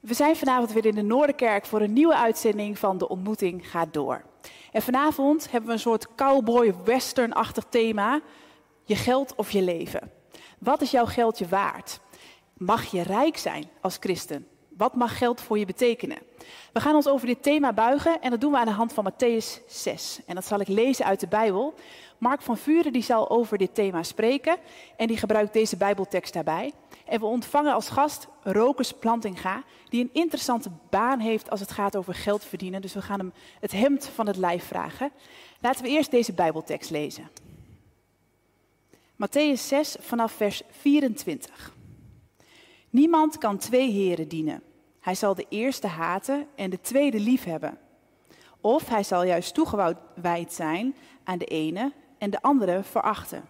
We zijn vanavond weer in de Noorderkerk voor een nieuwe uitzending van De Ontmoeting gaat door. En vanavond hebben we een soort cowboy-western-achtig thema. Je geld of je leven. Wat is jouw geld je waard? Mag je rijk zijn als christen? Wat mag geld voor je betekenen? We gaan ons over dit thema buigen en dat doen we aan de hand van Matthäus 6. En dat zal ik lezen uit de Bijbel. Mark van Vuren die zal over dit thema spreken en die gebruikt deze Bijbeltekst daarbij. En we ontvangen als gast Rokus Plantinga, die een interessante baan heeft als het gaat over geld verdienen. Dus we gaan hem het hemd van het lijf vragen. Laten we eerst deze Bijbeltekst lezen. Matthäus 6 vanaf vers 24. Niemand kan twee heren dienen. Hij zal de eerste haten en de tweede liefhebben. Of hij zal juist toegewijd zijn aan de ene en de andere verachten.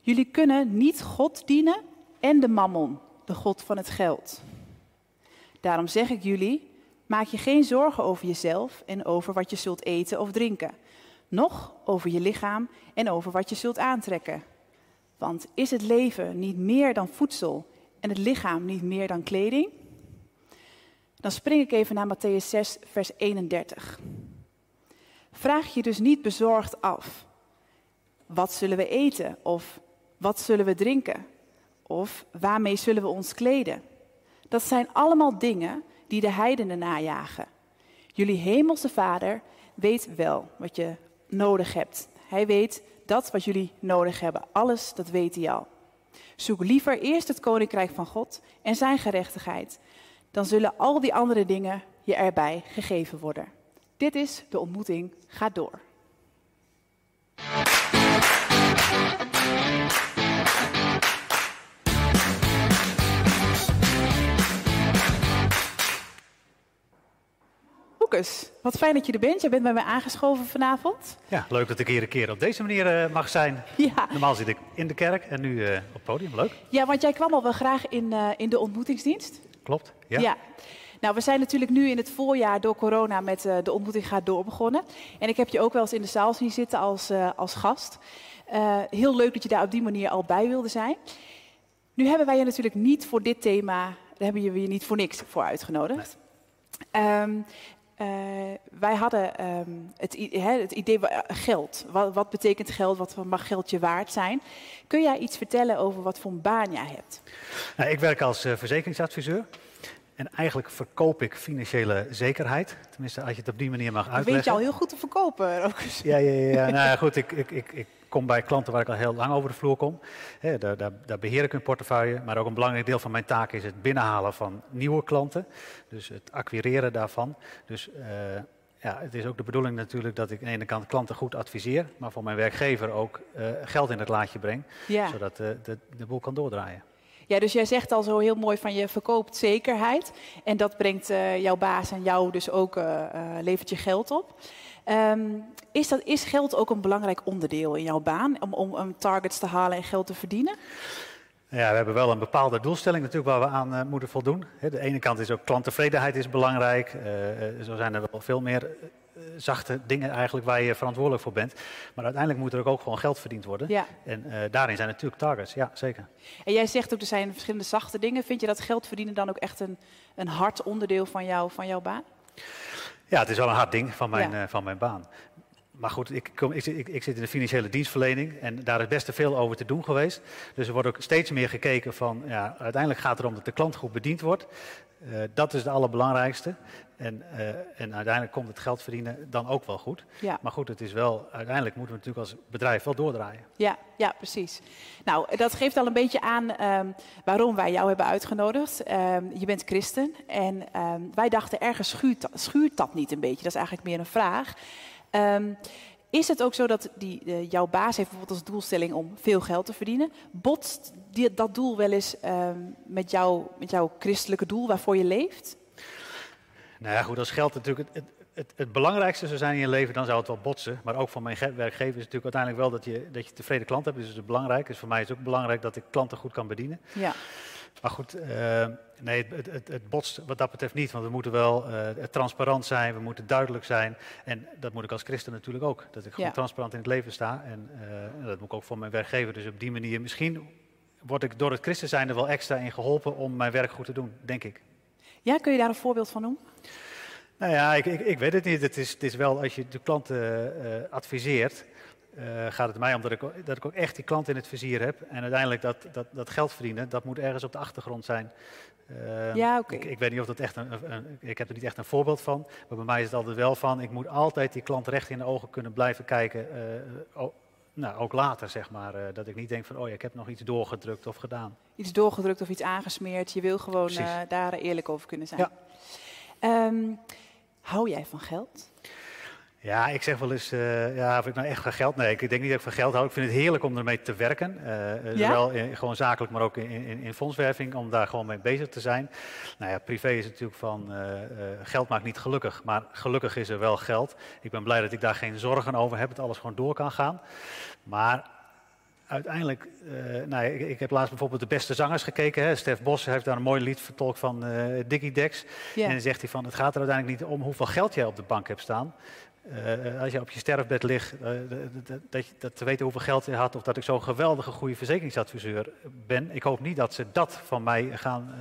Jullie kunnen niet God dienen en de mammon, de God van het geld. Daarom zeg ik jullie, maak je geen zorgen over jezelf en over wat je zult eten of drinken, noch over je lichaam en over wat je zult aantrekken. Want is het leven niet meer dan voedsel en het lichaam niet meer dan kleding? Dan spring ik even naar Matthäus 6, vers 31. Vraag je dus niet bezorgd af: wat zullen we eten of wat zullen we drinken? Of waarmee zullen we ons kleden? Dat zijn allemaal dingen die de heidenen najagen. Jullie hemelse vader weet wel wat je nodig hebt. Hij weet dat wat jullie nodig hebben. Alles, dat weet hij al. Zoek liever eerst het koninkrijk van God en zijn gerechtigheid. Dan zullen al die andere dingen je erbij gegeven worden. Dit is de ontmoeting. Ga door. Lucas, wat fijn dat je er bent. Je bent bij mij aangeschoven vanavond. Ja, leuk dat ik hier een keer op deze manier uh, mag zijn. Ja. Normaal zit ik in de kerk en nu uh, op het podium. Leuk. Ja, want jij kwam al wel graag in, uh, in de ontmoetingsdienst. Klopt, ja. ja. Nou, we zijn natuurlijk nu in het voorjaar door corona met de ontmoeting gaat door begonnen. En ik heb je ook wel eens in de zaal zien zitten als, als gast. heel leuk dat je daar op die manier al bij wilde zijn. Nu hebben wij je natuurlijk niet voor dit thema, daar hebben we je niet voor niks voor uitgenodigd. Nee. Um, uh, wij hadden um, het, he, het, idee geld. Wat, wat, betekent geld? Wat mag geld je waard zijn? Kun jij iets vertellen over wat voor een baan jij hebt? Nou, ik werk als uh, verzekeringsadviseur. En eigenlijk verkoop ik financiële zekerheid. Tenminste, als je het op die manier mag uitleggen. weet je al heel goed te verkopen, Rokus. Ja, ja, ja. nou ja, goed. Ik, ik, ik, ik kom bij klanten waar ik al heel lang over de vloer kom. He, daar, daar, daar, beheer ik een portefeuille. Maar ook een belangrijk deel van mijn taak is het binnenhalen van nieuwe klanten. Dus het acquireren daarvan. Dus uh, ja, het is ook de bedoeling natuurlijk dat ik aan de ene kant klanten goed adviseer. Maar voor mijn werkgever ook uh, geld in het laadje breng. Ja. Zodat uh, de, de boel kan doordraaien. Ja, dus jij zegt al zo heel mooi van je verkoopt zekerheid. En dat brengt uh, jouw baas en jou dus ook, uh, uh, levert je geld op. Um, is, dat, is geld ook een belangrijk onderdeel in jouw baan om, om, om targets te halen en geld te verdienen? Ja, we hebben wel een bepaalde doelstelling natuurlijk waar we aan uh, moeten voldoen. De ene kant is ook klanttevredenheid is belangrijk. Uh, zo zijn er wel veel meer uh, zachte dingen eigenlijk waar je verantwoordelijk voor bent. Maar uiteindelijk moet er ook gewoon geld verdiend worden. Ja. En daarin zijn natuurlijk targets, ja zeker. En jij zegt ook er zijn verschillende zachte dingen. Vind je dat geld verdienen dan ook echt een, een hard onderdeel van, jou, van jouw baan? Ja, het is wel een hard ding van mijn, ja. van mijn baan. Maar goed, ik, kom, ik, ik, ik, zit in de financiële dienstverlening en daar is best te veel over te doen geweest. Dus er wordt ook steeds meer gekeken van, ja, uiteindelijk gaat het erom dat de klant goed bediend wordt. Uh, dat is het allerbelangrijkste. En, uh, en uiteindelijk komt het geld verdienen dan ook wel goed. Ja. Maar goed, het is wel, uiteindelijk moeten we natuurlijk als bedrijf wel doordraaien. Ja, ja precies. Nou, dat geeft al een beetje aan um, waarom wij jou hebben uitgenodigd. Um, je bent christen en um, wij dachten ergens schuurt, schuurt dat niet een beetje. Dat is eigenlijk meer een vraag. Um, is het ook zo dat die, uh, jouw baas heeft bijvoorbeeld als doelstelling om veel geld te verdienen? Botst die, dat doel wel eens um, met, jou, met jouw christelijke doel waarvoor je leeft? Nou ja, goed, als geld natuurlijk het, het, het, het, belangrijkste zou zijn in je leven, dan zou het wel botsen. Maar ook voor mijn werkgever is het natuurlijk uiteindelijk wel dat je, dat je tevreden klant hebt. Dus dat is belangrijk. Dus voor mij is het ook belangrijk dat ik klanten goed kan bedienen. Ja. Maar goed, uh, nee, het, het, het, botst wat dat betreft niet. Want we moeten wel uh, transparant zijn, we moeten duidelijk zijn. En dat moet ik als christen natuurlijk ook. Dat ik gewoon ja. transparant in het leven sta. En uh, dat moet ik ook voor mijn werkgever. Dus op die manier, misschien word ik door het christen zijn er wel extra in geholpen om mijn werk goed te doen, denk ik. Ja, kun je daar een voorbeeld van noemen? Nou ja, ik, ik, ik weet het niet. Het is, het is wel als je de klanten adviseert, uh, gaat het mij om dat ik, dat ik ook echt die klant in het vizier heb. En uiteindelijk dat, dat, dat geld verdienen, dat moet ergens op de achtergrond zijn. Uh, ja, oké. Okay. Ik, ik, weet niet of dat echt een, een, Ik heb er niet echt een voorbeeld van. Maar bij mij is het altijd wel van. Ik moet altijd die klant recht in de ogen kunnen blijven kijken. Oh, nou, ook later, zeg maar. dat ik niet denk van, oh ja, ik heb nog iets doorgedrukt of gedaan. Iets doorgedrukt of iets aangesmeerd. Je wil gewoon daar eerlijk over kunnen zijn. Ja. Um, hou jij van geld? Ja, ik zeg wel eens, uh, ja, of ik nou echt van geld... Nee, ik denk niet dat ik van geld hou. Ik vind het heerlijk om ermee te werken. Uh, ja? Zowel in, gewoon zakelijk, maar ook in, in, in, fondswerving, om daar gewoon mee bezig te zijn. Nou ja, privé is natuurlijk van, uh, geld maakt niet gelukkig, maar gelukkig is er wel geld. Ik ben blij dat ik daar geen zorgen over heb, dat alles gewoon door kan gaan. Maar uiteindelijk, uh, nou, ik, ik, heb laatst bijvoorbeeld de beste zangers gekeken. Hè. Stef Bos heeft daar een mooi lied vertolkt van uh, Dickie Dex. En dan zegt hij van, het gaat er uiteindelijk niet om hoeveel geld jij op de bank hebt staan. Uh, als je op je sterfbed ligt, dat, dat te weten hoeveel geld je had, of dat ik zo'n geweldige goede verzekeringsadviseur ben. Ik hoop niet dat ze dat van mij gaan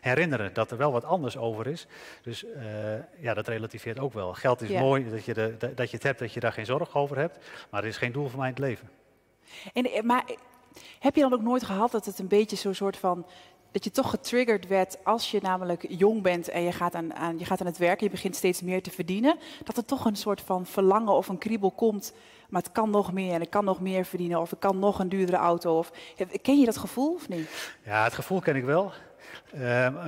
herinneren, dat er wel wat anders over is. Dus ja, dat relativeert ook wel. Geld is mooi, dat je, de, dat je het hebt, dat je daar geen zorg over hebt, maar het is geen doel voor mij in het leven. En, eh, maar heb je dan ook nooit gehad dat het een beetje zo'n soort van. Dat je toch getriggerd werd als je namelijk jong bent en je gaat aan, aan, je gaat aan het werken, je begint steeds meer te verdienen. Dat er toch een soort van verlangen of een kriebel komt. Maar het kan nog meer en ik kan nog meer verdienen of ik kan nog een duurdere auto. Of, ken je dat gevoel of niet? Ja, het gevoel ken ik wel. Uh,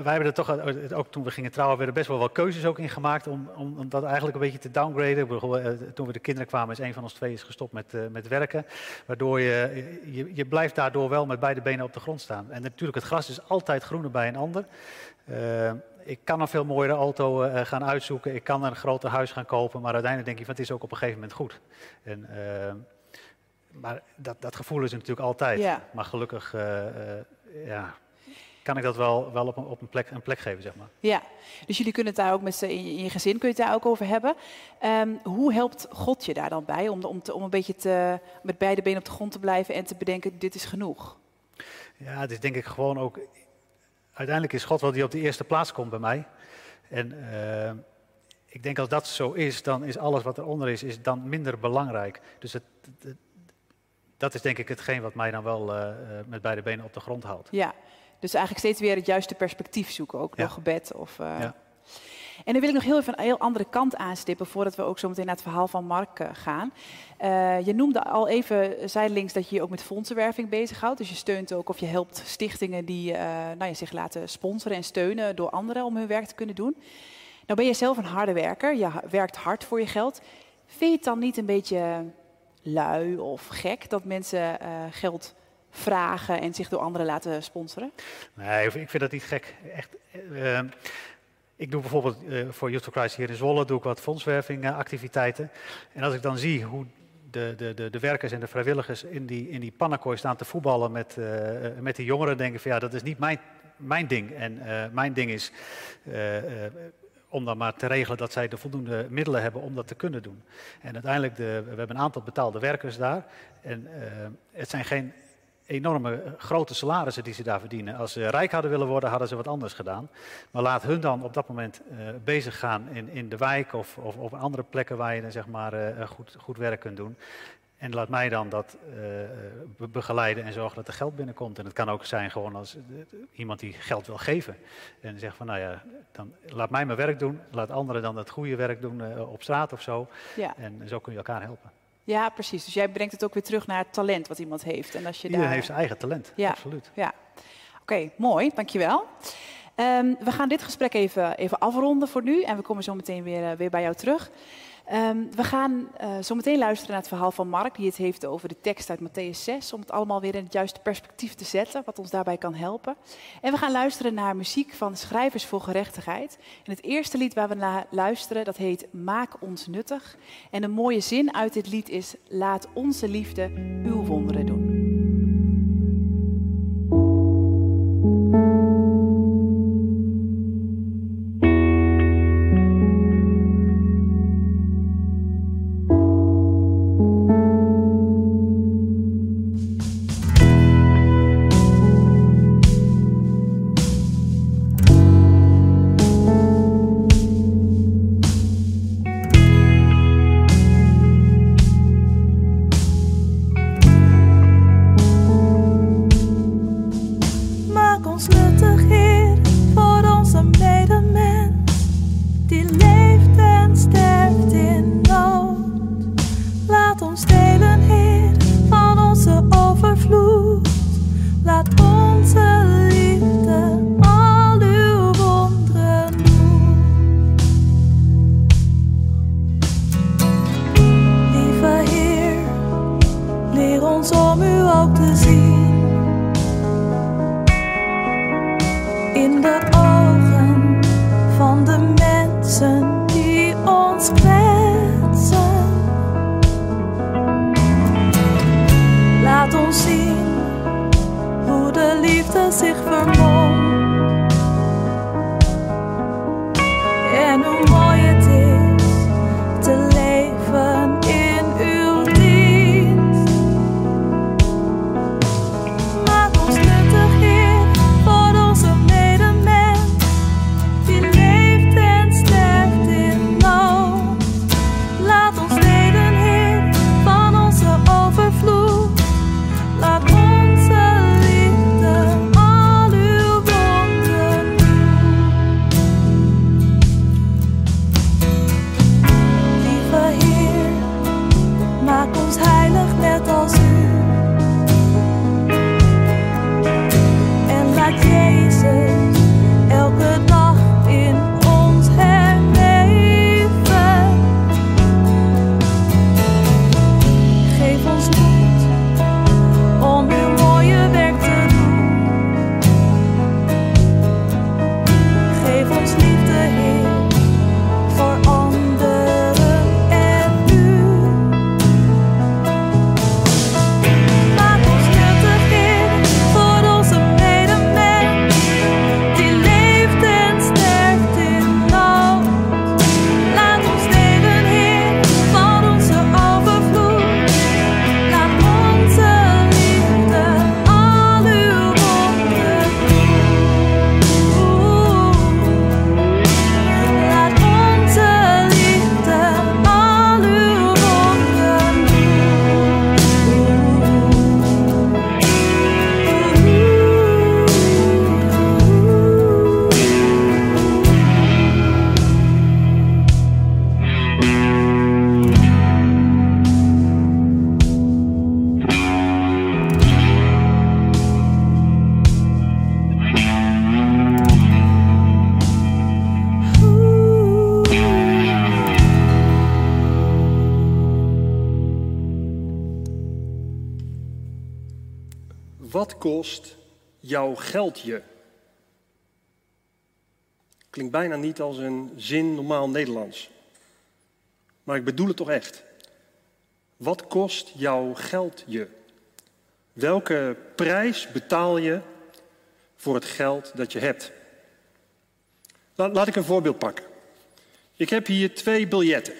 wij hebben er toch, ook toen we gingen trouwen, werden best wel wel keuzes ook in gemaakt om, om, om dat eigenlijk een beetje te downgraden. Uh, toen we de kinderen kwamen, is een van ons twee is gestopt met, uh, met werken. Waardoor je, je, je blijft daardoor wel met beide benen op de grond staan. En natuurlijk, het gras is altijd groener bij een ander. ik kan een veel mooiere auto gaan uitzoeken, ik kan een groter huis gaan kopen, maar uiteindelijk denk je van het is ook op een gegeven moment goed. En, maar dat, dat gevoel is natuurlijk altijd. Ja. Maar gelukkig, ja, kan ik dat wel, wel op, een, op een, plek, een plek geven, zeg maar. Ja, dus jullie kunnen het daar ook met in je, in je gezin kun je het daar ook over hebben. Um, hoe helpt God je daar dan bij om, om, te, om een beetje te, met beide benen op de grond te blijven en te bedenken, dit is genoeg? Ja, het is denk ik gewoon ook... Uiteindelijk is God wel die op de eerste plaats komt bij mij. En uh, ik denk als dat zo is, dan is alles wat eronder is, is dan minder belangrijk. Dus het, het, dat is denk ik hetgeen wat mij dan wel uh, met beide benen op de grond houdt. Ja, dus eigenlijk steeds weer het juiste perspectief zoeken, ook door gebed. Of, uh... ja. En dan wil ik nog heel even een heel andere kant aanstippen voordat we ook zo meteen naar het verhaal van Mark uh, gaan. Uh, je noemde al even zijdelings dat je je ook met fondsenwerving bezighoudt. Dus je steunt ook of je helpt stichtingen die nou, je zich laten sponsoren en steunen door anderen om hun werk te kunnen doen. Nou ben je zelf een harde werker, je werkt hard voor je geld. Vind je het dan niet een beetje lui of gek dat mensen geld vragen en zich door anderen laten sponsoren? Nee, ik vind dat niet gek. Echt, uh, ik doe bijvoorbeeld uh, voor Youth for Christ hier in Zwolle doe ik wat fondswervingactiviteiten. en als ik dan zie hoe de, de, de, de, werkers en de vrijwilligers in die, in die pannenkooi staan te voetballen met, met die jongeren, denk ik van ja, dat is niet mijn, mijn ding. En mijn ding is om dan maar te regelen dat zij de voldoende middelen hebben om dat te kunnen doen. En uiteindelijk, de, we hebben een aantal betaalde werkers daar. En het zijn geen enorme eh, grote salarissen die ze daar verdienen. Als ze rijk hadden willen worden, hadden ze wat anders gedaan. Maar laat hun dan op dat moment uh, bezig gaan in, in de wijk of, of op andere plekken waar je dan zeg maar uh, goed, goed werk kunt doen. En laat mij dan dat uh, begeleiden en zorgen dat er geld binnenkomt. En het kan ook zijn gewoon als iemand die geld wil geven. En zegt van nou ja, dan laat mij mijn werk doen. Laat anderen dan het goede werk doen op straat of zo. Ja. En zo kun je elkaar helpen. Ja, precies. Dus jij brengt het ook weer terug naar het talent wat iemand heeft. En als je Iedereen daar... heeft zijn eigen talent, ja. absoluut. Ja, oké, mooi, dankjewel. Um, we gaan dit gesprek even, even afronden voor nu en we komen zo meteen weer, uh, weer bij jou terug. Um, we gaan uh, zo meteen luisteren naar het verhaal van Mark, die het heeft over de tekst uit Matthäus 6, om het allemaal weer in het juiste perspectief te zetten, wat ons daarbij kan helpen. En we gaan luisteren naar muziek van Schrijvers voor Gerechtigheid. En het eerste lied waar we naar luisteren, dat heet Maak ons nuttig. En een mooie zin uit dit lied is, laat onze liefde uw wonderen doen. Geld je? Klinkt bijna niet als een zin normaal Nederlands. Maar ik bedoel het toch echt. Wat kost jouw geld je? Welke prijs betaal je voor het geld dat je hebt? Laat, laat ik een voorbeeld pakken. Ik heb hier twee biljetten.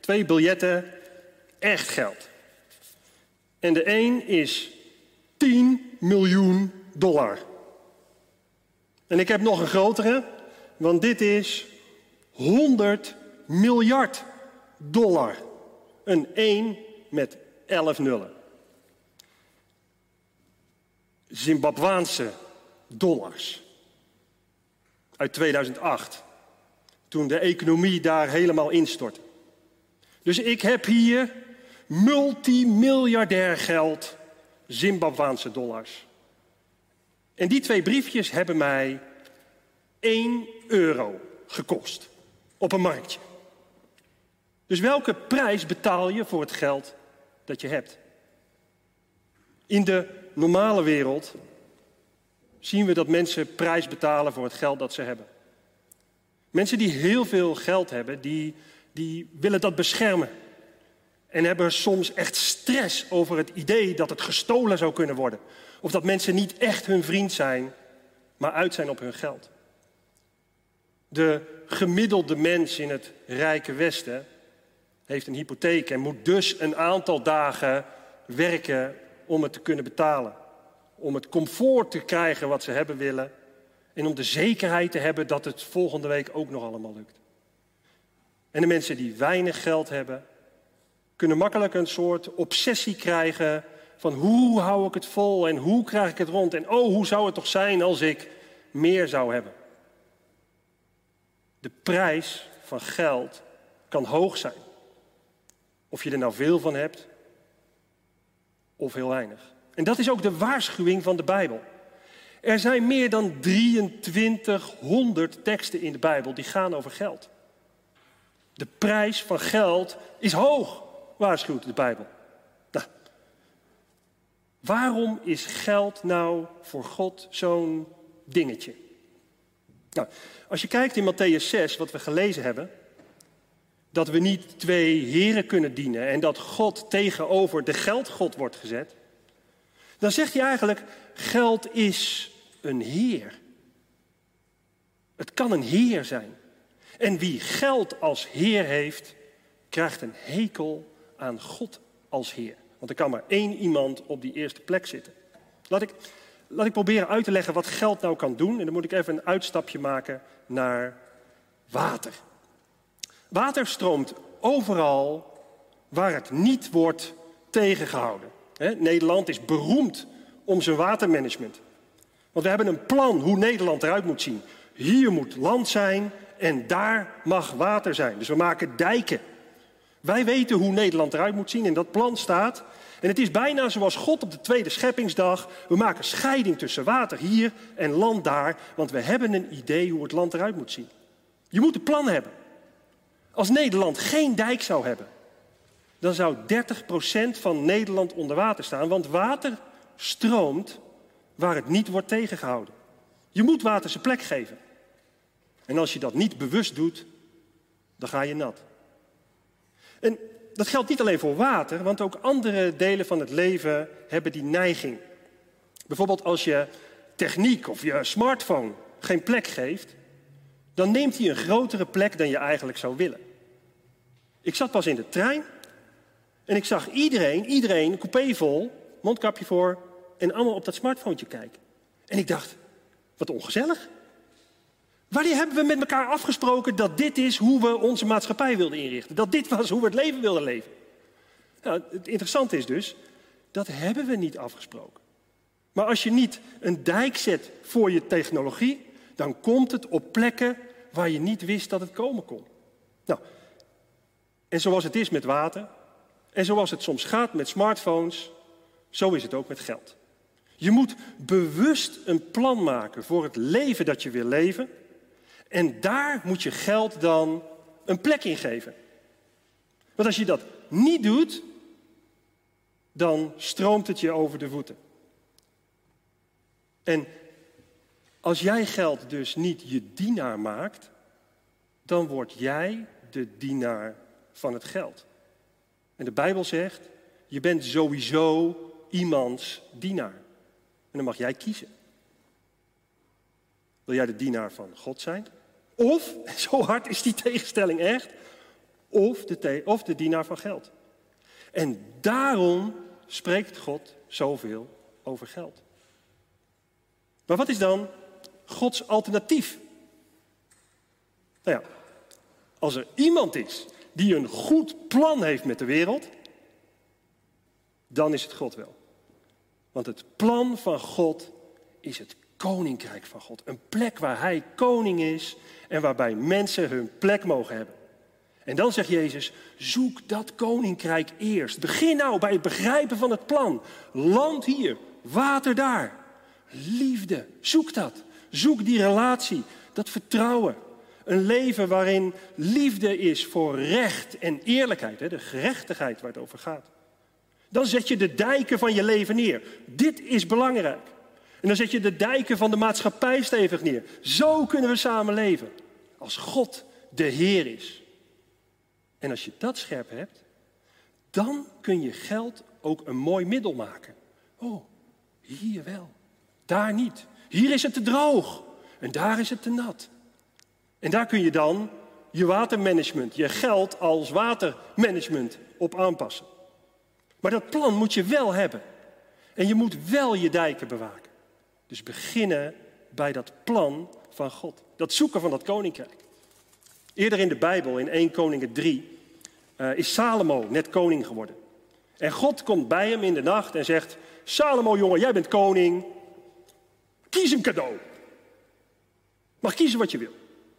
Twee biljetten echt geld. En de een is 10 miljoen dollar. En ik heb nog een grotere, want dit is 100 miljard dollar. Een 1 met 11 nullen. Zimbabwaanse dollars. Uit 2008. Toen de economie daar helemaal instortte. Dus ik heb hier multimiljardair geld Zimbabwaanse dollars. En die twee briefjes hebben mij 1 euro gekost op een marktje. Dus welke prijs betaal je voor het geld dat je hebt? In de normale wereld zien we dat mensen prijs betalen voor het geld dat ze hebben. Mensen die heel veel geld hebben, die, die willen dat beschermen. En hebben soms echt stress over het idee dat het gestolen zou kunnen worden. Of dat mensen niet echt hun vriend zijn, maar uit zijn op hun geld. De gemiddelde mens in het rijke Westen heeft een hypotheek en moet dus een aantal dagen werken om het te kunnen betalen. Om het comfort te krijgen wat ze hebben willen. En om de zekerheid te hebben dat het volgende week ook nog allemaal lukt. En de mensen die weinig geld hebben, kunnen makkelijk een soort obsessie krijgen van hoe hou ik het vol en hoe krijg ik het rond en oh, hoe zou het toch zijn als ik meer zou hebben. De prijs van geld kan hoog zijn. Of je er nou veel van hebt of heel weinig. En dat is ook de waarschuwing van de Bijbel. Er zijn meer dan 2300 teksten in de Bijbel die gaan over geld. De prijs van geld is hoog waarschuwt de Bijbel. Waarom is geld nou voor God zo'n dingetje? Nou, als je kijkt in Matthäus 6, wat we gelezen hebben, dat we niet twee heren kunnen dienen en dat God tegenover de geldgod wordt gezet, dan zegt hij eigenlijk, geld is een heer. Het kan een heer zijn. En wie geld als heer heeft, krijgt een hekel aan God als heer. Want er kan maar één iemand op die eerste plek zitten. Laat ik, laat ik proberen uit te leggen wat geld nou kan doen. En dan moet ik even een uitstapje maken naar water. Water stroomt overal waar het niet wordt tegengehouden. Nederland is beroemd om zijn watermanagement. Want we hebben een plan hoe Nederland eruit moet zien. Hier moet land zijn en daar mag water zijn. Dus we maken dijken. Wij weten hoe Nederland eruit moet zien en dat plan staat. En het is bijna zoals God op de tweede scheppingsdag. We maken scheiding tussen water hier en land daar, want we hebben een idee hoe het land eruit moet zien. Je moet een plan hebben. Als Nederland geen dijk zou hebben, dan zou 30% van Nederland onder water staan, want water stroomt waar het niet wordt tegengehouden. Je moet water zijn plek geven. En als je dat niet bewust doet, dan ga je nat. En dat geldt niet alleen voor water, want ook andere delen van het leven hebben die neiging. Bijvoorbeeld als je techniek of je smartphone geen plek geeft, dan neemt hij een grotere plek dan je eigenlijk zou willen. Ik zat pas in de trein en ik zag iedereen, iedereen, coupé vol, mondkapje voor en allemaal op dat smartphone kijken. En ik dacht, wat ongezellig. Wanneer hebben we met elkaar afgesproken dat dit is hoe we onze maatschappij wilden inrichten? Dat dit was hoe we het leven wilden leven? Nou, het interessante is dus, dat hebben we niet afgesproken. Maar als je niet een dijk zet voor je technologie, dan komt het op plekken waar je niet wist dat het komen kon. Nou, en zoals het is met water, en zoals het soms gaat met smartphones, zo is het ook met geld. Je moet bewust een plan maken voor het leven dat je wil leven. En daar moet je geld dan een plek in geven. Want als je dat niet doet, dan stroomt het je over de voeten. En als jij geld dus niet je dienaar maakt, dan word jij de dienaar van het geld. En de Bijbel zegt, je bent sowieso iemands dienaar. En dan mag jij kiezen. Wil jij de dienaar van God zijn? Of, zo hard is die tegenstelling echt, of de, of de dienaar van geld. En daarom spreekt God zoveel over geld. Maar wat is dan Gods alternatief? Nou ja, als er iemand is die een goed plan heeft met de wereld, dan is het God wel. Want het plan van God is het koninkrijk van God. Een plek waar Hij koning is en waarbij mensen hun plek mogen hebben. En dan zegt Jezus, zoek dat koninkrijk eerst. Begin nou bij het begrijpen van het plan. Land hier, water daar. Liefde, zoek dat. Zoek die relatie, dat vertrouwen. Een leven waarin liefde is voor recht en eerlijkheid, de gerechtigheid waar het over gaat. Dan zet je de dijken van je leven neer. Dit is belangrijk. En dan zet je de dijken van de maatschappij stevig neer. Zo kunnen we samen leven. Als God de Heer is. En als je dat scherp hebt, dan kun je geld ook een mooi middel maken. Oh, hier wel. Daar niet. Hier is het te droog. En daar is het te nat. En daar kun je dan je watermanagement, je geld als watermanagement op aanpassen. Maar dat plan moet je wel hebben. En je moet wel je dijken bewaken. Dus beginnen bij dat plan van God. Dat zoeken van dat koninkrijk. Eerder in de Bijbel, in 1 Koningen 3, uh, is Salomo net koning geworden. En God komt bij hem in de nacht en zegt: Salomo, jongen, jij bent koning. Kies een cadeau. Mag kiezen wat je wil.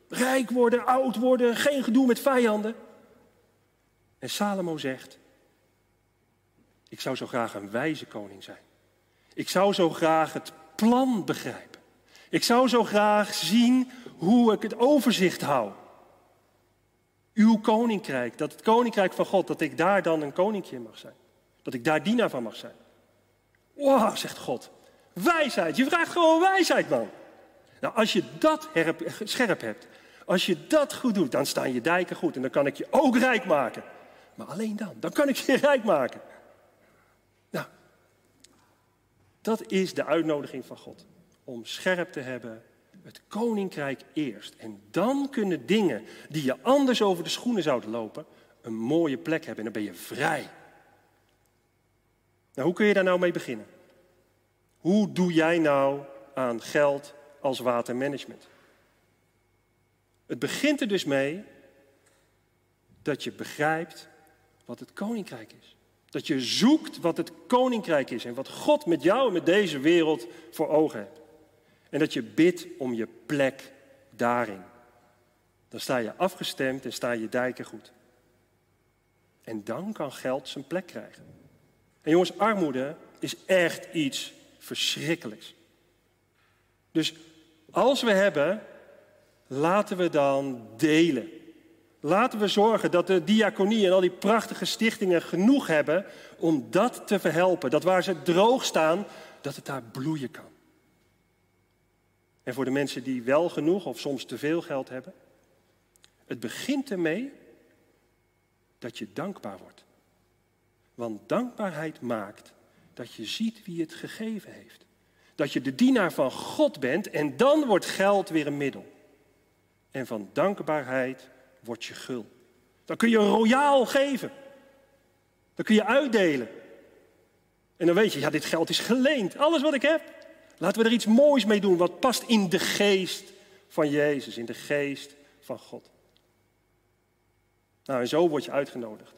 Rijk worden, oud worden, geen gedoe met vijanden. En Salomo zegt: Ik zou zo graag een wijze koning zijn. Ik zou zo graag het plan begrijpen. Ik zou zo graag zien hoe ik het overzicht hou. Uw koninkrijk, dat het koninkrijk van God, dat ik daar dan een koninkje in mag zijn. Dat ik daar dienaar van mag zijn. Wow, zegt God. Wijsheid, je vraagt gewoon wijsheid, man. Nou, als je dat scherp hebt, als je dat goed doet, dan staan je dijken goed en dan kan ik je ook rijk maken. Maar alleen dan, dan kan ik je rijk maken. Nou, dat is de uitnodiging van God. om scherp te hebben. Het koninkrijk eerst. En dan kunnen dingen die je anders over de schoenen zouden lopen, een mooie plek hebben. En dan ben je vrij. Nou, hoe kun je daar nou mee beginnen? Hoe doe jij nou aan geld als watermanagement? Het begint er dus mee dat je begrijpt wat het koninkrijk is. Dat je zoekt wat het koninkrijk is en wat God met jou en met deze wereld voor ogen heeft. En dat je bidt om je plek daarin. Dan sta je afgestemd en sta je dijken goed. En dan kan geld zijn plek krijgen. En jongens, armoede is echt iets verschrikkelijks. Dus als we hebben, laten we dan delen. Laten we zorgen dat de diaconie en al die prachtige stichtingen genoeg hebben om dat te verhelpen. Dat waar ze droog staan, dat het daar bloeien kan. En voor de mensen die wel genoeg of soms te veel geld hebben, het begint ermee dat je dankbaar wordt. Want dankbaarheid maakt dat je ziet wie het gegeven heeft. Dat je de dienaar van God bent en dan wordt geld weer een middel. En van dankbaarheid wordt je gul. Dan kun je royaal geven. Dan kun je uitdelen. En dan weet je, ja, dit geld is geleend. Alles wat ik heb. Laten we er iets moois mee doen wat past in de geest van Jezus, in de geest van God. Nou, en zo word je uitgenodigd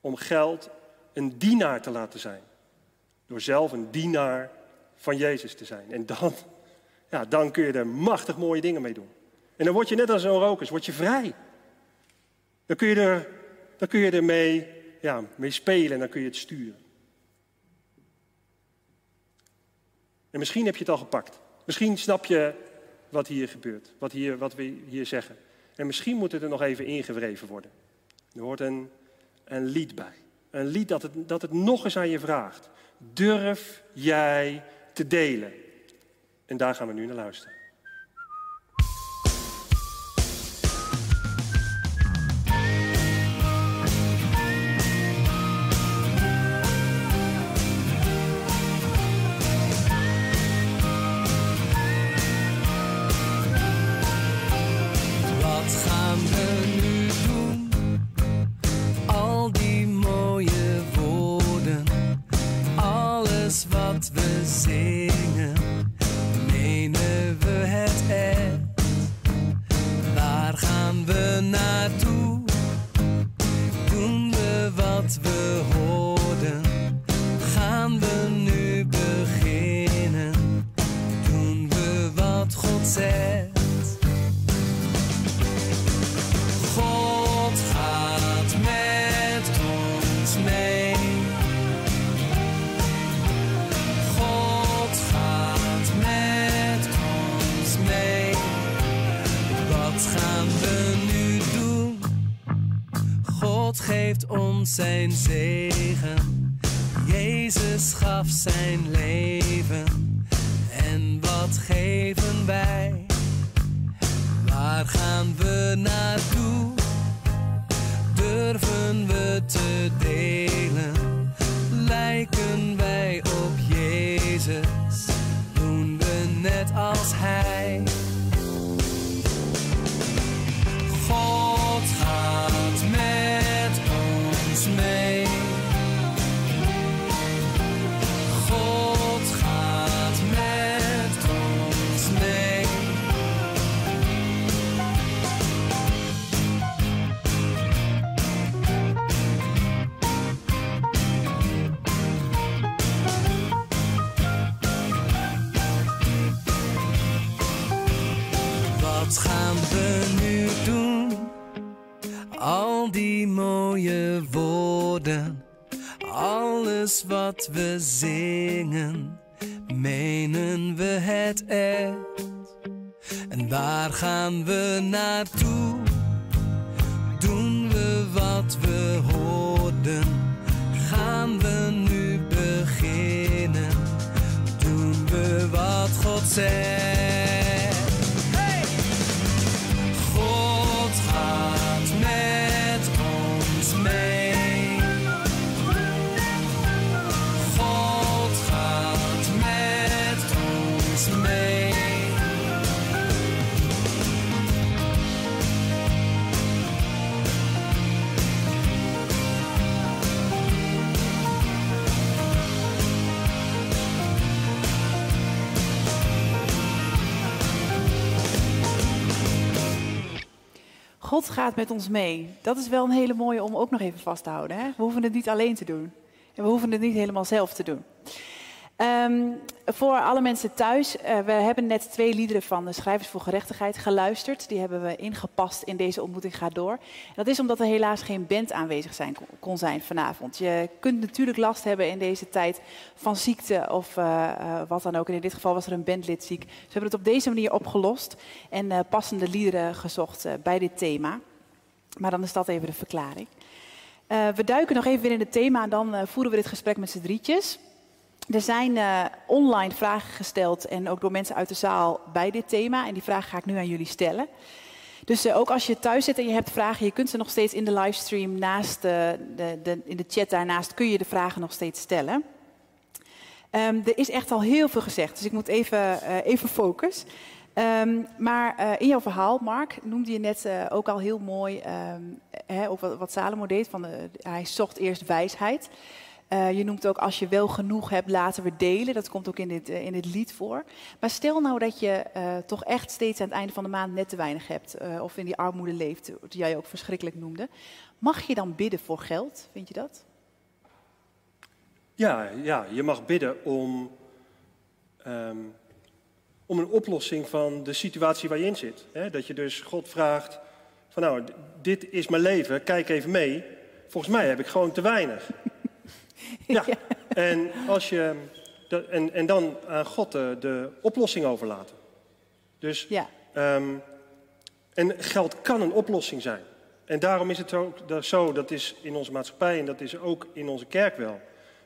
om geld een dienaar te laten zijn. Door zelf een dienaar van Jezus te zijn. En dan, ja, dan kun je er machtig mooie dingen mee doen. En dan word je net als een rokers, word je vrij. Dan kun je er, dan kun je er mee, ja, mee spelen en dan kun je het sturen. En misschien heb je het al gepakt. Misschien snap je wat hier gebeurt, wat, hier, wat we hier zeggen. En misschien moet het er nog even ingewreven worden. Er hoort een, een lied bij. Een lied dat het, dat het nog eens aan je vraagt. Durf jij te delen? En daar gaan we nu naar luisteren. Zijn zegen. Jezus gaf zijn leven. Wat we zingen, menen we het echt? En waar gaan we naartoe? Doen we wat we hoorden? Gaan we nu beginnen? Doen we wat God zegt? God gaat met ons mee. Dat is wel een hele mooie om ook nog even vast te houden. Hè? We hoeven het niet alleen te doen. En we hoeven het niet helemaal zelf te doen. Ehm, voor alle mensen thuis, eh, we hebben net twee liederen van de Schrijvers voor Gerechtigheid geluisterd. Die hebben we ingepast in deze ontmoeting gaat door. Dat is omdat er helaas geen band aanwezig zijn, kon zijn vanavond. Je kunt natuurlijk last hebben in deze tijd van ziekte of eh, eh, wat dan ook. En in dit geval was er een bandlid ziek. Dus we hebben het op deze manier opgelost en passende liederen gezocht bij dit thema. Maar dan is dat even de verklaring. We duiken nog even weer in het thema en dan voeren we dit gesprek met z'n drietjes. Er zijn eh, online vragen gesteld en ook door mensen uit de zaal bij dit thema. En die vragen ga ik nu aan jullie stellen. Dus eh, ook als je thuis zit en je hebt vragen, je kunt ze nog steeds in de livestream naast, eh, de, de, in de chat daarnaast, kun je de vragen nog steeds stellen. Ehm, er is echt al heel veel gezegd, dus ik moet even, eh, even focus. Ehm, maar in jouw verhaal, Mark, noemde je net ook al heel mooi ehm, hè, ook wat, Salomo deed. Van de, hij zocht eerst wijsheid. Eh, je noemt ook als je wel genoeg hebt, laten we delen. Dat komt ook in dit, eh, in dit lied voor. Maar stel nou dat je eh, toch echt steeds aan het einde van de maand net te weinig hebt. of in die armoede leeft, die jij ook verschrikkelijk noemde. Mag je dan bidden voor geld? Vind je dat? Ja, ja, je mag bidden om, ehm, om een oplossing van de situatie waar je in zit. Hè? Dat je dus God vraagt van nou, dit is mijn leven, kijk even mee. Volgens mij heb ik gewoon te weinig. Ja, en, als je, en, en dan aan God de, de oplossing overlaten. Dus Ja, Ehm, en geld kan een oplossing zijn. En daarom is het ook zo, dat is in onze maatschappij en dat is ook in onze kerk wel,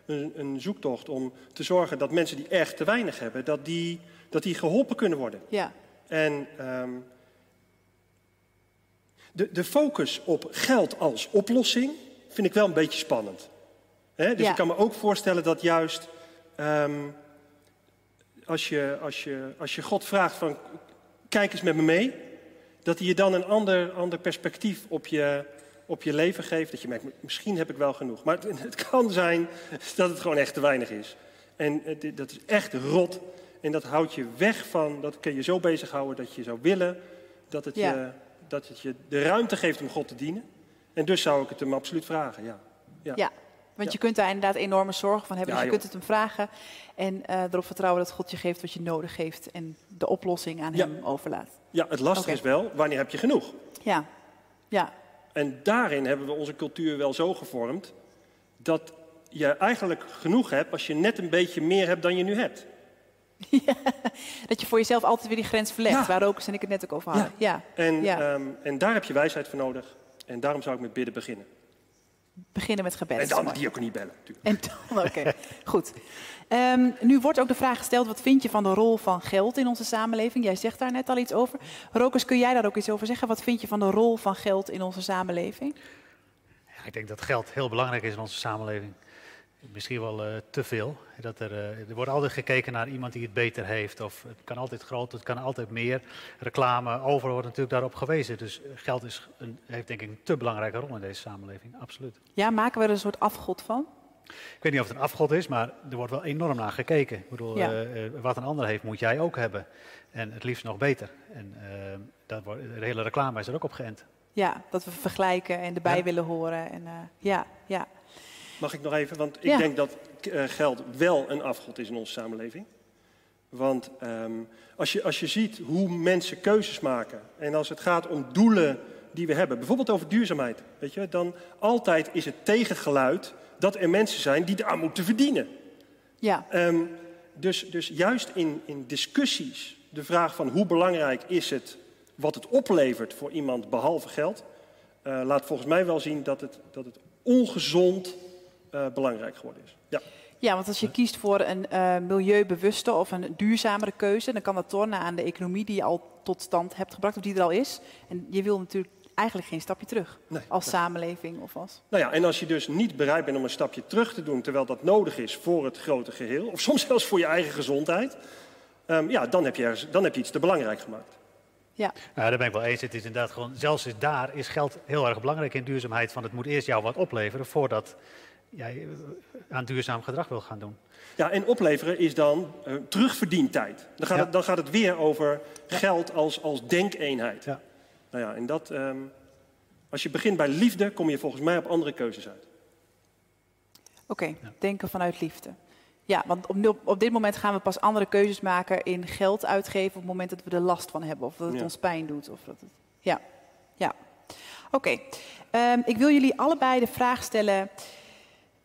een, een zoektocht om te zorgen dat mensen die echt te weinig hebben, dat die, dat die geholpen kunnen worden. ja, En ehm, de, de focus op geld als oplossing vind ik wel een beetje spannend. Dus Ja. ik kan me ook voorstellen dat juist ehm, als, je, als, je, als je God vraagt van kijk eens met me mee, dat hij je dan een ander, ander perspectief op je, op je leven geeft. Dat je merkt, misschien heb ik wel genoeg. Maar het, het kan zijn dat het gewoon echt te weinig is. En het- dat is echt rot. En dat houdt je weg van, dat kun je zo bezighouden dat je zou willen dat het, Ja. je, dat het je de ruimte geeft om God te dienen. En dus zou ik het hem absoluut vragen, ja. ja. Want je kunt daar inderdaad enorme zorgen van hebben. Dus je joh. kunt het hem vragen en eh, erop vertrouwen dat God je geeft wat je nodig heeft. En de oplossing aan hem overlaat. Ja, het lastige is wel, wanneer heb je genoeg? Ja, ja, En daarin hebben we onze cultuur wel zo gevormd dat je eigenlijk genoeg hebt als je net een beetje meer hebt dan je nu hebt. Dat je voor jezelf altijd weer die grens verlegt, Ja. waar Rokus en ik het net ook over hadden. Ja. En, Ja. ehm, en daar heb je wijsheid voor nodig. En daarom zou ik met bidden beginnen. Beginnen met gebed. En dan die ook niet bellen, natuurlijk. En dan, oké, goed. Ehm, nu wordt ook de vraag gesteld, wat vind je van de rol van geld in onze samenleving? Jij zegt daar net al iets over. Rokus, kun jij daar ook iets over zeggen? Wat vind je van de rol van geld in onze samenleving? Ja, ik denk dat geld heel belangrijk is in onze samenleving. Misschien wel eh, te veel. Dat er, eh, er wordt altijd gekeken naar iemand die het beter heeft. Of het kan altijd groter, het kan altijd meer. Reclame, overal wordt natuurlijk daarop gewezen. Dus geld is een, heeft denk ik een te belangrijke rol in deze samenleving. Absoluut. Ja, maken we er een soort afgod van? Ik weet niet of het een afgod is, maar er wordt wel enorm naar gekeken. Ik bedoel, Ja. eh, wat een ander heeft, moet jij ook hebben. En het liefst nog beter. En dat wordt, de hele reclame is er ook op geënt. Ja, dat we vergelijken en erbij Ja. willen horen. En, ja, ja, Mag ik nog even? Want ik Ja. denk dat eh, geld wel een afgod is in onze samenleving. Want ehm, als, je, als je ziet hoe mensen keuzes maken en als het gaat om doelen die we hebben, bijvoorbeeld over duurzaamheid, weet je, dan altijd is het tegengeluid dat er mensen zijn die daar moeten verdienen. ja, Ehm, dus, dus juist in, in discussies, de vraag van hoe belangrijk is het wat het oplevert voor iemand behalve geld, eh, laat volgens mij wel zien dat het, dat het ongezond eh, belangrijk geworden is. Ja. ja, want als je kiest voor een eh, milieubewuste of een duurzamere keuze, dan kan dat tornen aan de economie die je al tot stand hebt gebracht, of die er al is. En je wil natuurlijk eigenlijk geen stapje terug Nee, als samenleving of als. Nou ja, en als je dus niet bereid bent om een stapje terug te doen terwijl dat nodig is voor het grote geheel, of soms zelfs voor je eigen gezondheid, ehm, ja, dan heb, je ergens, dan heb je iets te belangrijk gemaakt. Ja, Nou, daar ben ik wel eens. Het is inderdaad gewoon, zelfs is daar is geld heel erg belangrijk in duurzaamheid. Van het moet eerst jou wat opleveren voordat jij eh, aan duurzaam gedrag wil gaan doen. Ja, en opleveren is dan eh, terugverdientijd. Dan gaat, Ja. het, dan gaat het weer over geld als, als denkeenheid. Ja. Nou ja, en dat, ehm, Als je begint bij liefde, kom je volgens mij op andere keuzes uit. Oké, denken vanuit liefde. Ja, want op, op, dit moment gaan we pas andere keuzes maken in geld uitgeven op het moment dat we er last van hebben. Of dat het Ja. ons pijn doet. Of dat het, ja, ja. Oké, Ehm, ik wil jullie allebei de vraag stellen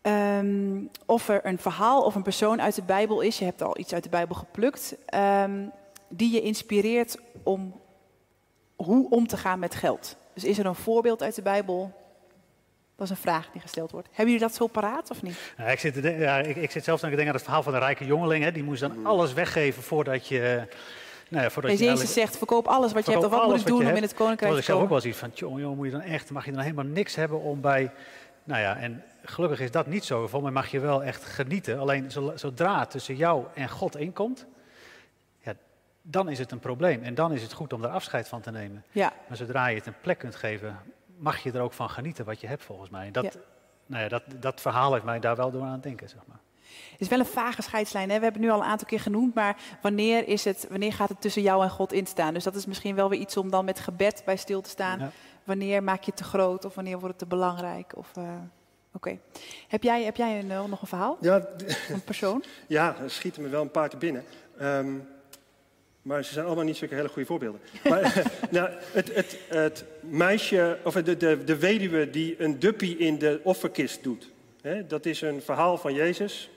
ehm, of er een verhaal of een persoon uit de Bijbel is. Je hebt al iets uit de Bijbel geplukt. ehm, die je inspireert om hoe om te gaan met geld. Dus is er een voorbeeld uit de Bijbel? Dat is een vraag die gesteld wordt. Hebben jullie dat zo paraat of niet? Nou, ik, zit te ja, ik, ik zit zelfs aan te denken aan het verhaal van de rijke jongeling. Hè. Die moest dan alles weggeven voordat je... Nou ja, voordat je Jezus eigenlijk- zegt, verkoop alles wat je hebt. Of wat moet alles ik doen om in het koninkrijk Terwijl ik te zelf ook komen? wel zoiets van, jongen, jongen, moet je dan echt, mag je dan helemaal niks hebben om bij... Nou ja, en gelukkig is dat niet zo. Volgens mij mag je wel echt genieten. Alleen zo- zodra het tussen jou en God inkomt, ja, dan is het een probleem. En dan is het goed om daar afscheid van te nemen. Ja, Maar zodra je het een plek kunt geven, mag je er ook van genieten wat je hebt volgens mij. En Dat, Ja. nou ja, dat, dat verhaal heeft mij daar wel door aan het denken, zeg maar. het is wel een vage scheidslijn. Hè? We hebben het nu al een aantal keer genoemd, maar wanneer, is het, wanneer gaat het tussen jou en God instaan? Dus dat is misschien wel weer iets om dan met gebed bij stil te staan. Ja. Wanneer maak je het te groot of wanneer wordt het te belangrijk? Of, eh, Oké. Heb jij, heb jij een, eh, nog een verhaal? Ja, Een persoon? ja er schieten me wel een paar te binnen. Ehm, maar ze zijn allemaal niet zulke hele goede voorbeelden. Maar nou, het, het, het meisje, of de, de, de weduwe die een duppie in de offerkist doet. Hè, dat is een verhaal van Jezus,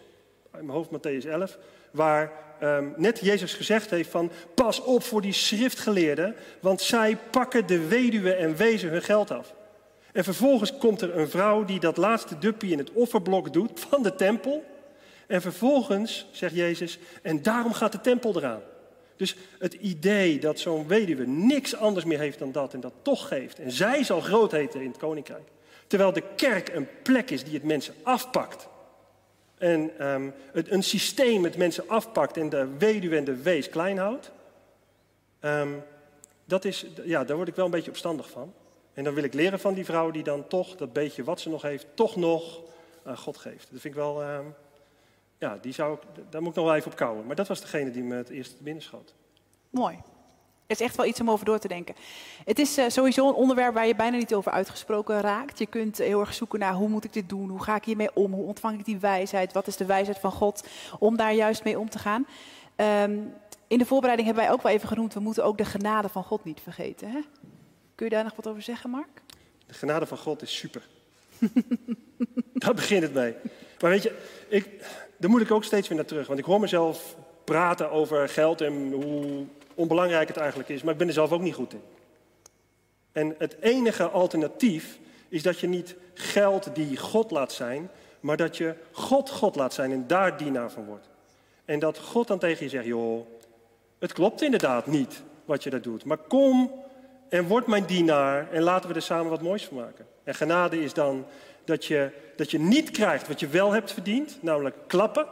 in mijn hoofd Matthäus 11, waar ehm, net Jezus gezegd heeft van pas op voor die schriftgeleerden, want zij pakken de weduwe en wezen hun geld af. En vervolgens komt er een vrouw die dat laatste duppie in het offerblok doet van de tempel. En vervolgens zegt Jezus, en daarom gaat de tempel eraan. Dus het idee dat zo'n weduwe niks anders meer heeft dan dat en dat toch geeft. En zij zal groot heten in het koninkrijk. Terwijl de kerk een plek is die het mensen afpakt. En ehm, een systeem het mensen afpakt en de weduwe en de wees klein houdt. Ehm, dat is, ja, daar word ik wel een beetje opstandig van. En dan wil ik leren van die vrouw die dan toch dat beetje wat ze nog heeft, toch nog aan God geeft. Dat vind ik wel, ehm, ja, die zou ik, daar moet ik nog wel even op kouwen. Maar dat was degene die me het eerst te binnen schoot. Mooi. Is echt wel iets om over door te denken. Het is eh, sowieso een onderwerp waar je bijna niet over uitgesproken raakt. Je kunt heel erg zoeken naar hoe moet ik dit doen? Hoe ga ik hiermee om? Hoe ontvang ik die wijsheid? Wat is de wijsheid van God om daar juist mee om te gaan? Ehm, in de voorbereiding hebben wij ook wel even genoemd, we moeten ook de genade van God niet vergeten. Hè? Kun je daar nog wat over zeggen, Mark? De genade van God is super. Daar begint het mee. Maar weet je, ik, daar moet ik ook steeds weer naar terug. Want ik hoor mezelf praten over geld en hoe onbelangrijk het eigenlijk is. Maar ik ben er zelf ook niet goed in. En het enige alternatief is dat je niet geld die God laat zijn, maar dat je God God laat zijn en daar dienaar van wordt. En dat God dan tegen je zegt, joh, het klopt inderdaad niet wat je daar doet. Maar kom en word mijn dienaar en laten we er samen wat moois van maken. En genade is dan dat je, dat je niet krijgt wat je wel hebt verdiend, namelijk klappen.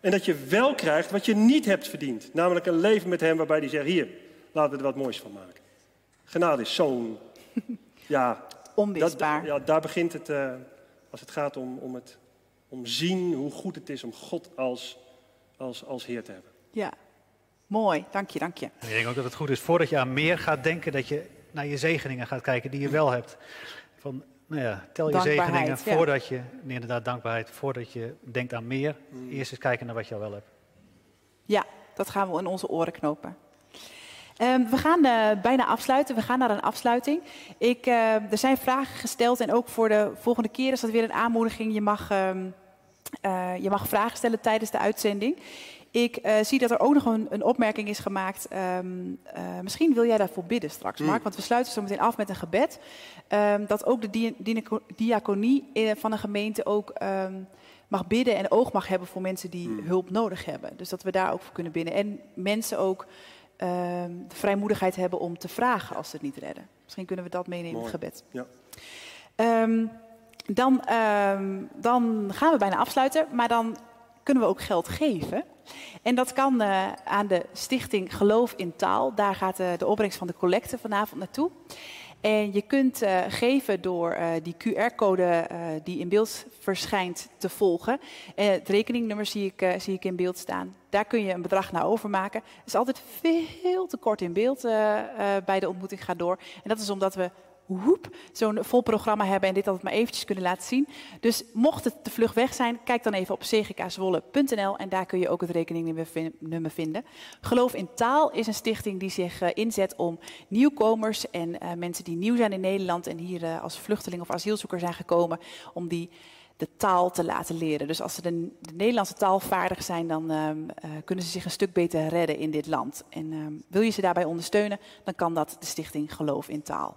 En dat je wel krijgt wat je niet hebt verdiend, namelijk een leven met hem waarbij hij zegt, hier, laten we er wat moois van maken. Genade is zo'n, ja, dat, Onmisbaar. ja, daar begint het, eh, als het gaat om, om, het, om zien hoe goed het is om God als, als, als Heer te hebben. Ja, mooi. Dank je, dank je. En ik denk ook dat het goed is, voordat je aan meer gaat denken, dat je naar je zegeningen gaat kijken die je wel hebt. Van, nou ja, tel je zegeningen ja. voordat je, nee, inderdaad dankbaarheid, voordat je denkt aan meer. Eerst eens kijken naar wat je al wel hebt. Ja, dat gaan we in onze oren knopen. Ehm, we gaan eh, bijna afsluiten. We gaan naar een afsluiting. Ik, eh, er zijn vragen gesteld en ook voor de volgende keer is dat weer een aanmoediging. Je mag, ehm, eh, je mag vragen stellen tijdens de uitzending. Ik eh, zie dat er ook nog een, een opmerking is gemaakt. Ehm, eh, misschien wil jij daarvoor bidden straks, Mark. Want we sluiten zo meteen af met een gebed. Ehm, dat ook de dia- diaco- diaconie eh, van een gemeente ook ehm, mag bidden en oog mag hebben voor mensen die hulp nodig hebben. Dus dat we daar ook voor kunnen bidden. En mensen ook de vrijmoedigheid hebben om te vragen als ze het niet redden. Misschien kunnen we dat meenemen in het gebed. Ja. Dan, dan gaan we bijna afsluiten, maar dan kunnen we ook geld geven. En dat kan eh, aan de stichting Geloof in Taal. Daar gaat eh, de opbrengst van de collecte vanavond naartoe. En je kunt eh, geven door die QR-code die in beeld verschijnt te volgen. En het rekeningnummer zie ik, zie ik in beeld staan. Daar kun je een bedrag naar overmaken. Het is altijd veel te kort in beeld bij de ontmoeting gaat door. En dat is omdat we zo'n vol programma hebben en dit altijd maar eventjes kunnen laten zien. Dus mocht het te vlug weg zijn, kijk dan even op cgkzwolle.nl en daar kun je ook het rekeningnummer vinden. Geloof in Taal is een stichting die zich eh, inzet om nieuwkomers en eh, mensen die nieuw zijn in Nederland en hier eh, als vluchteling of asielzoeker zijn gekomen, om die de taal te laten leren. Dus als ze de, de Nederlandse taal vaardig zijn, dan ehm, eh, kunnen ze zich een stuk beter redden in dit land. En ehm, wil je ze daarbij ondersteunen, dan kan dat de stichting Geloof in Taal.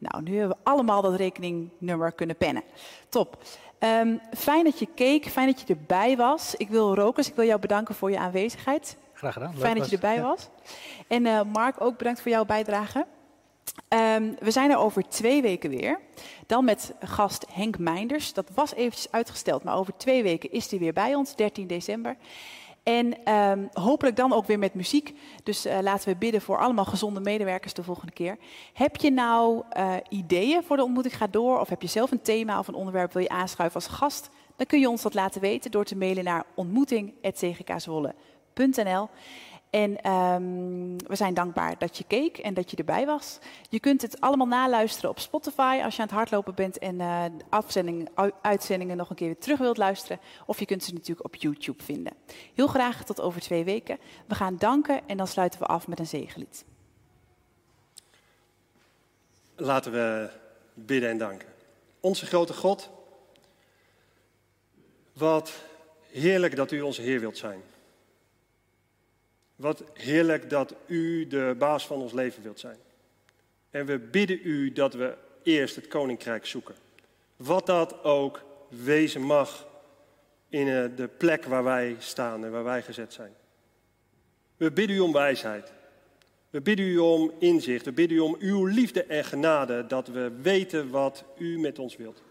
Nou, nu hebben we allemaal dat rekeningnummer kunnen pennen. Top. Ehm, fijn dat je keek, fijn dat je erbij was. Ik wil Rokus, ik wil jou bedanken voor je aanwezigheid. Graag gedaan. Leuk Fijn dat je erbij ja. was. En eh, Mark, ook bedankt voor jouw bijdrage. Ehm, we zijn er over twee weken weer. Dan met gast Henk Meinders. Dat was eventjes uitgesteld, maar over twee weken is hij weer bij ons, 13 december. En ehm, hopelijk dan ook weer met muziek. Dus eh, laten we bidden voor allemaal gezonde medewerkers de volgende keer. Heb je nou eh, ideeën voor de ontmoeting Ga Door? Of heb je zelf een thema of een onderwerp wil je aanschuiven als gast? Dan kun je ons dat laten weten door te mailen naar ontmoeting.cgkzwolle.nl. En ehm, we zijn dankbaar dat je keek en dat je erbij was. Je kunt het allemaal naluisteren op Spotify als je aan het hardlopen bent en eh, de afzending, u- uitzendingen nog een keer weer terug wilt luisteren. Of je kunt ze natuurlijk op YouTube vinden. Heel graag tot over twee weken. We gaan danken en dan sluiten we af met een zegenlied. Laten we bidden en danken. Onze grote God, wat heerlijk dat u onze Heer wilt zijn. Wat heerlijk dat u de baas van ons leven wilt zijn. En we bidden u dat we eerst het koninkrijk zoeken. Wat dat ook wezen mag in eh, de plek waar wij staan en waar wij gezet zijn. We bidden u om wijsheid. We bidden u om inzicht. We bidden u om uw liefde en genade. Dat we weten wat u met ons wilt.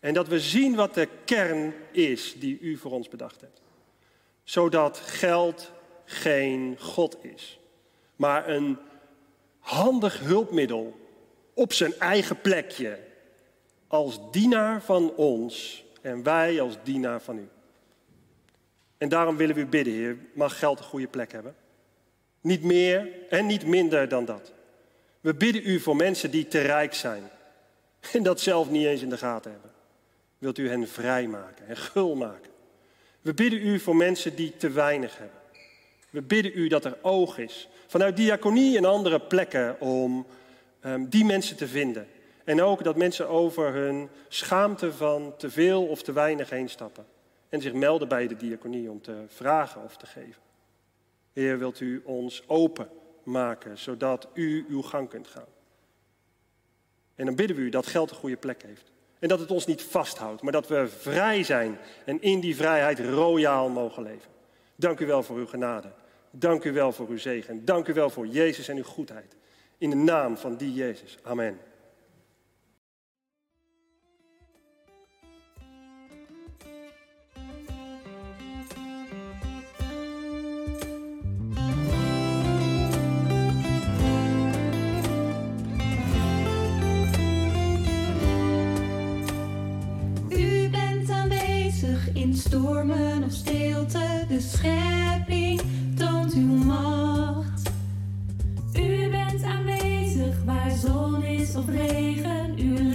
En dat we zien wat de kern is die u voor ons bedacht hebt. Zodat geld geen God is. Maar een handig hulpmiddel op zijn eigen plekje. Als dienaar van ons en wij als dienaar van u. En daarom willen we u bidden, Heer, mag geld een goede plek hebben. Niet meer en niet minder dan dat. We bidden u voor mensen die te rijk zijn en dat zelf niet eens in de gaten hebben. Wilt u hen vrijmaken en gul maken? We bidden u voor mensen die te weinig hebben. We bidden u dat er oog is vanuit diaconie en andere plekken om ehm, die mensen te vinden. En ook dat mensen over hun schaamte van te veel of te weinig heen stappen. En zich melden bij de diaconie om te vragen of te geven. Heer, wilt u ons open maken, zodat u uw gang kunt gaan. En dan bidden we u dat geld een goede plek heeft. En dat het ons niet vasthoudt, maar dat we vrij zijn en in die vrijheid royaal mogen leven. Dank u wel voor uw genade. Dank u wel voor uw zegen. Dank u wel voor Jezus en uw goedheid. In de naam van die Jezus. Amen. Of stilte, de schepping toont uw macht. U bent aanwezig waar zon is of regen, uw